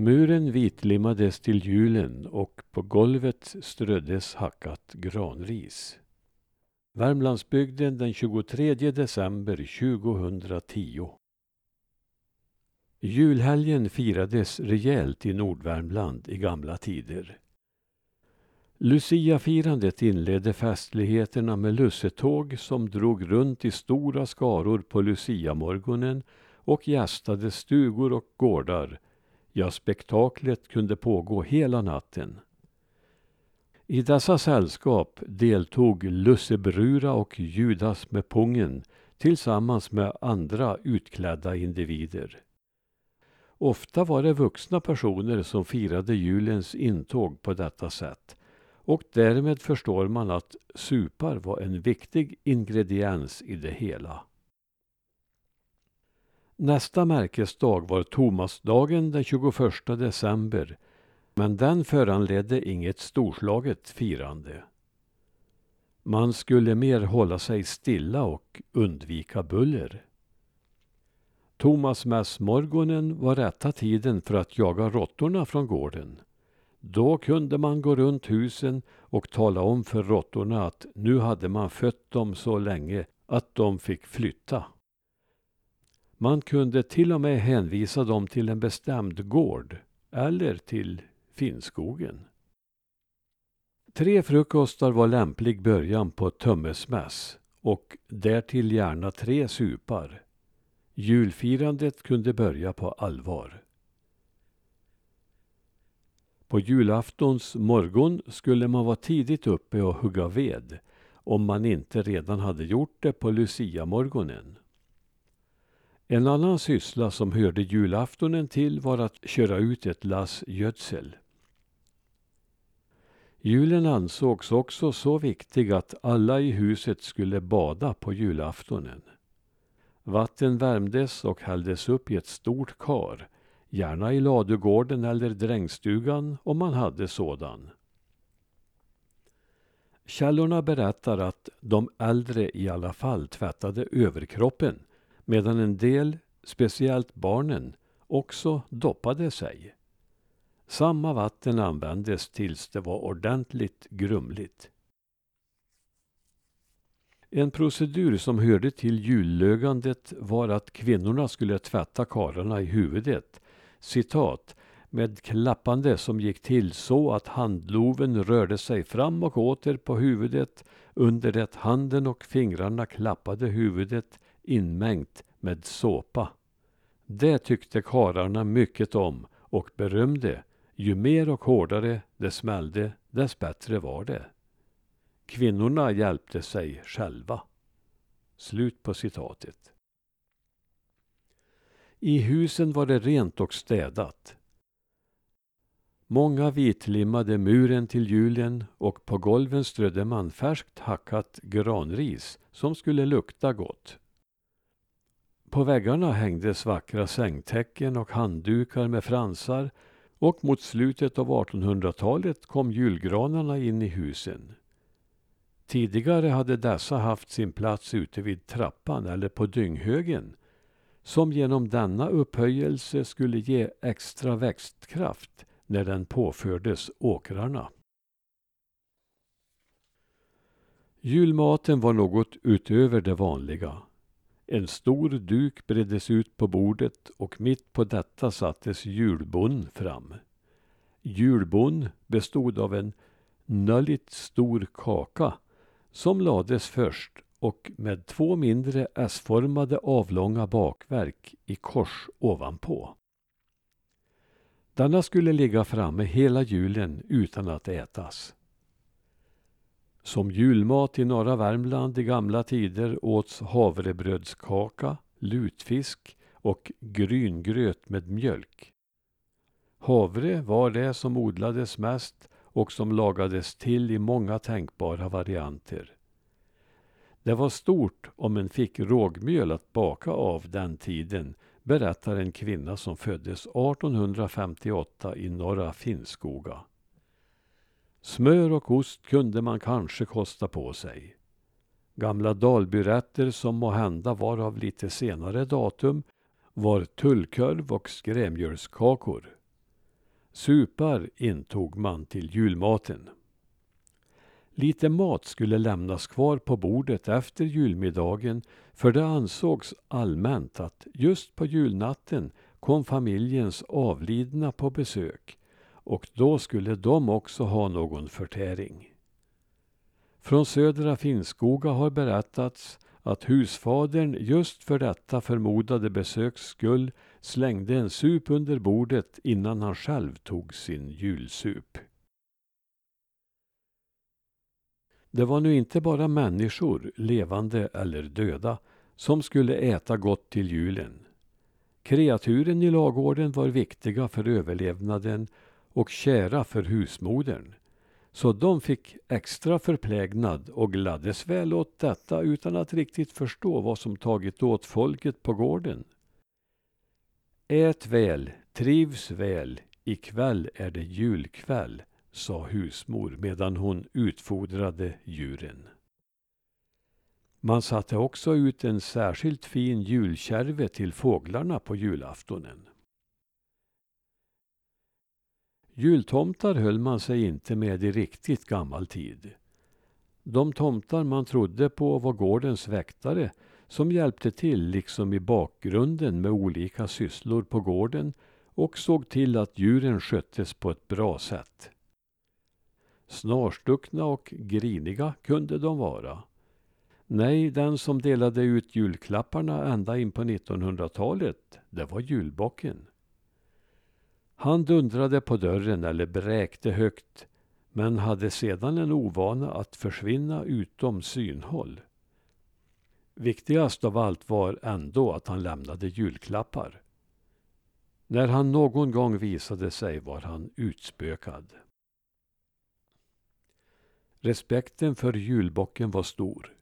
Muren vitlimmades till julen och på golvet ströddes hackat granris. Värmlandsbygden den 23 december 2010. Julhelgen firades rejält i Nordvärmland i gamla tider. Luciafirandet inledde festligheterna med lussetåg som drog runt i stora skaror på luciamorgonen och gästade stugor och gårdar. Ja, spektaklet kunde pågå hela natten. I dessa sällskap deltog Lussebrura och Judas med pungen tillsammans med andra utklädda individer. Ofta var det vuxna personer som firade julens intåg på detta sätt och därmed förstår man att supar var en viktig ingrediens i det hela. Nästa märkesdag var Tomasdagen den 21 december men den föranledde inget storslaget firande. Man skulle mer hålla sig stilla och undvika buller. Tomasmässmorgonen var rätta tiden för att jaga råttorna från gården. Då kunde man gå runt husen och tala om för råttorna att nu hade man fött dem så länge att de fick flytta. Man kunde till och med hänvisa dem till en bestämd gård eller till Finnskogen. Tre frukostar var lämplig början på Tömmesmäss och därtill gärna tre supar. Julfirandet kunde börja på allvar. På julaftons morgon skulle man vara tidigt uppe och hugga ved om man inte redan hade gjort det på luciamorgonen. En annan syssla som hörde julaftonen till var att köra ut ett lass gödsel. Julen ansågs också så viktig att alla i huset skulle bada på julaftonen. Vatten värmdes och hälldes upp i ett stort kar, gärna i ladugården eller drängstugan om man hade sådan. Källorna berättar att de äldre i alla fall tvättade överkroppen medan en del, speciellt barnen, också doppade sig. Samma vatten användes tills det var ordentligt grumligt. En procedur som hörde till jullögandet var att kvinnorna skulle tvätta karlarna i huvudet, citat, med klappande som gick till så att handloven rörde sig fram och åter på huvudet under det handen och fingrarna klappade huvudet inmängt med såpa. Det tyckte karlarna mycket om och berömde. Ju mer och hårdare det smällde, dess bättre var det. Kvinnorna hjälpte sig själva. Slut på citatet. I husen var det rent och städat. Många vitlimmade muren till julen och på golven strödde man färskt hackat granris som skulle lukta gott. På väggarna hängdes vackra sängtäcken och handdukar med fransar och mot slutet av 1800-talet kom julgranarna in i husen. Tidigare hade dessa haft sin plats ute vid trappan eller på dynghögen som genom denna upphöjelse skulle ge extra växtkraft när den påfördes åkrarna. Julmaten var något utöver det vanliga. En stor duk breddes ut på bordet och mitt på detta sattes julbon fram. Julbon bestod av en nölligt stor kaka som lades först och med två mindre S-formade avlånga bakverk i kors ovanpå. Denna skulle ligga framme hela julen utan att ätas. Som julmat i norra Värmland i gamla tider åts havrebrödskaka, lutfisk och gryngröt med mjölk. Havre var det som odlades mest och som lagades till i många tänkbara varianter. Det var stort om en fick rågmjöl att baka av den tiden, berättar en kvinna som föddes 1858 i norra Finnskoga. Smör och ost kunde man kanske kosta på sig. Gamla Dalbyrätter som må hända var av lite senare datum var tullkorv och skrämjölskakor. Supar intog man till julmaten. Lite mat skulle lämnas kvar på bordet efter julmiddagen för det ansågs allmänt att just på julnatten kom familjens avlidna på besök och då skulle de också ha någon förtäring. Från södra Finnskoga har berättats att husfadern just för detta förmodade besöks skull slängde en sup under bordet innan han själv tog sin julsup. Det var nu inte bara människor, levande eller döda, som skulle äta gott till julen. Kreaturen i lagården var viktiga för överlevnaden och kära för husmodern. Så de fick extra förplägnad och gladdes väl åt detta utan att riktigt förstå vad som tagit åt folket på gården. Ät väl, trivs väl, ikväll är det julkväll, sa husmor medan hon utfodrade djuren. Man satte också ut en särskilt fin julkärve till fåglarna på julaftonen. Jultomtar höll man sig inte med i riktigt gammal tid. De tomtar man trodde på var gårdens väktare som hjälpte till liksom i bakgrunden med olika sysslor på gården och såg till att djuren sköttes på ett bra sätt. Snarstuckna och griniga kunde de vara. Nej, den som delade ut julklapparna ända in på 1900-talet, det var julbocken. Han dundrade på dörren eller bräkte högt men hade sedan en ovana att försvinna utom synhåll. Viktigast av allt var ändå att han lämnade julklappar. När han någon gång visade sig var han utspökad. Respekten för julbocken var stor.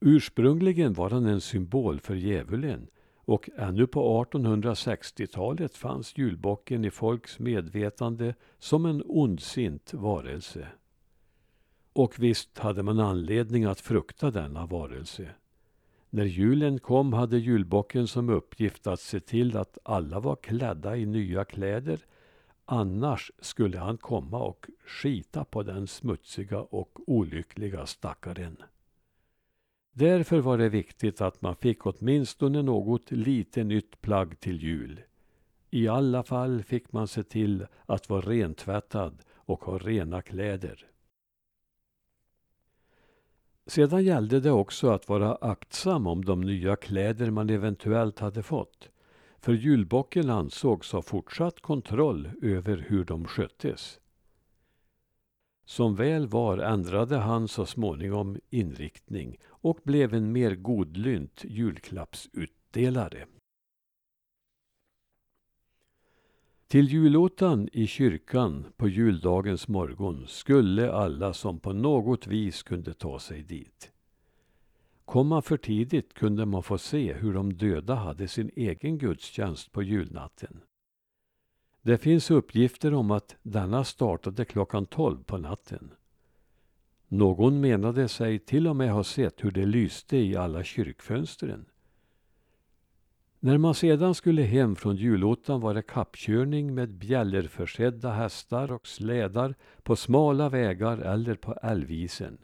Ursprungligen var han en symbol för djävulen och ännu på 1860-talet fanns julbocken i folks medvetande som en ondsint varelse. Och visst hade man anledning att frukta denna varelse. När julen kom hade julbocken som uppgift att se till att alla var klädda i nya kläder. Annars skulle han komma och skita på den smutsiga och olyckliga stackaren. Därför var det viktigt att man fick åtminstone något lite nytt plagg till jul. I alla fall fick man se till att vara rentvättad och ha rena kläder. Sedan gällde det också att vara aktsam om de nya kläder man eventuellt hade fått. För julbocken ansågs ha fortsatt kontroll över hur de sköttes. Som väl var ändrade han så småningom inriktning och blev en mer godlynt julklappsutdelare. Till julottan i kyrkan på juldagens morgon skulle alla som på något vis kunde ta sig dit. Kom man för tidigt kunde man få se hur de döda hade sin egen gudstjänst på julnatten. Det finns uppgifter om att denna startade klockan tolv på natten. Någon menade sig till och med ha sett hur det lyste i alla kyrkfönstren. När man sedan skulle hem från julottan var det kappkörning med bjällerförsedda hästar och slädar på smala vägar eller på älvisen.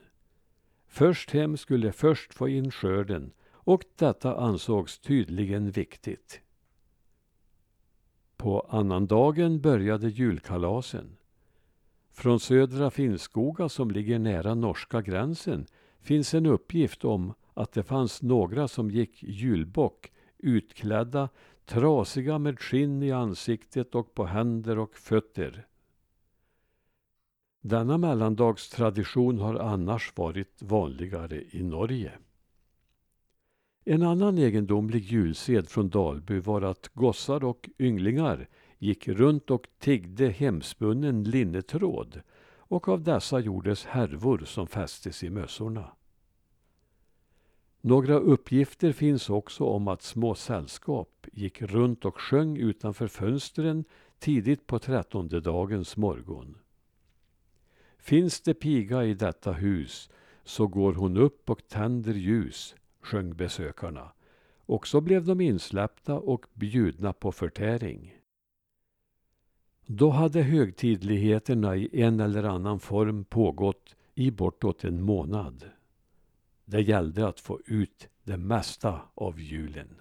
Först hem skulle först få in skörden och detta ansågs tydligen viktigt. På annandagen började julkalasen. Från södra Finnskoga som ligger nära norska gränsen finns en uppgift om att det fanns några som gick julbock utklädda, trasiga med skinn i ansiktet och på händer och fötter. Denna mellandagstradition har annars varit vanligare i Norge. En annan egendomlig julsed från Dalby var att gossar och ynglingar gick runt och tiggde hemspunnen linnetråd och av dessa gjordes härvor som fästes i mössorna. Några uppgifter finns också om att små sällskap gick runt och sjöng utanför fönstren tidigt på trettondedagens morgon. Finns det piga i detta hus så går hon upp och tänder ljus, sjöng besökarna. Och så blev de insläppta och bjudna på förtäring. Då hade högtidligheterna i en eller annan form pågått i bortåt en månad. Det gällde att få ut det mesta av julen.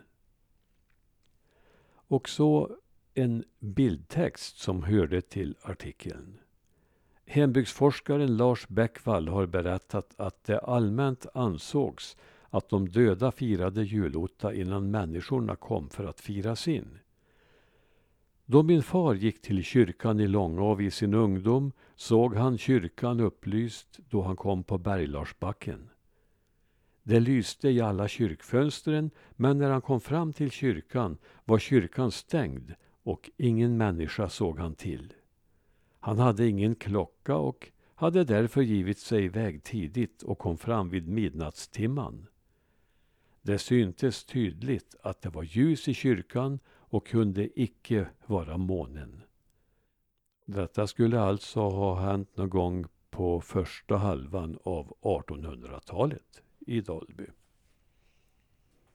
Och så en bildtext som hörde till artikeln. Hembygdsforskaren Lars Bäckvall har berättat att det allmänt ansågs att de döda firade julotta innan människorna kom för att fira sin. Då min far gick till kyrkan i Långav i sin ungdom såg han kyrkan upplyst då han kom på Berglarsbacken. Det lyste i alla kyrkfönstren men när han kom fram till kyrkan var kyrkan stängd och ingen människa såg han till. Han hade ingen klocka och hade därför givit sig iväg tidigt och kom fram vid midnattstimman. Det syntes tydligt att det var ljus i kyrkan och kunde icke vara månen. Detta skulle alltså ha hänt någon gång på första halvan av 1800-talet i Dalby.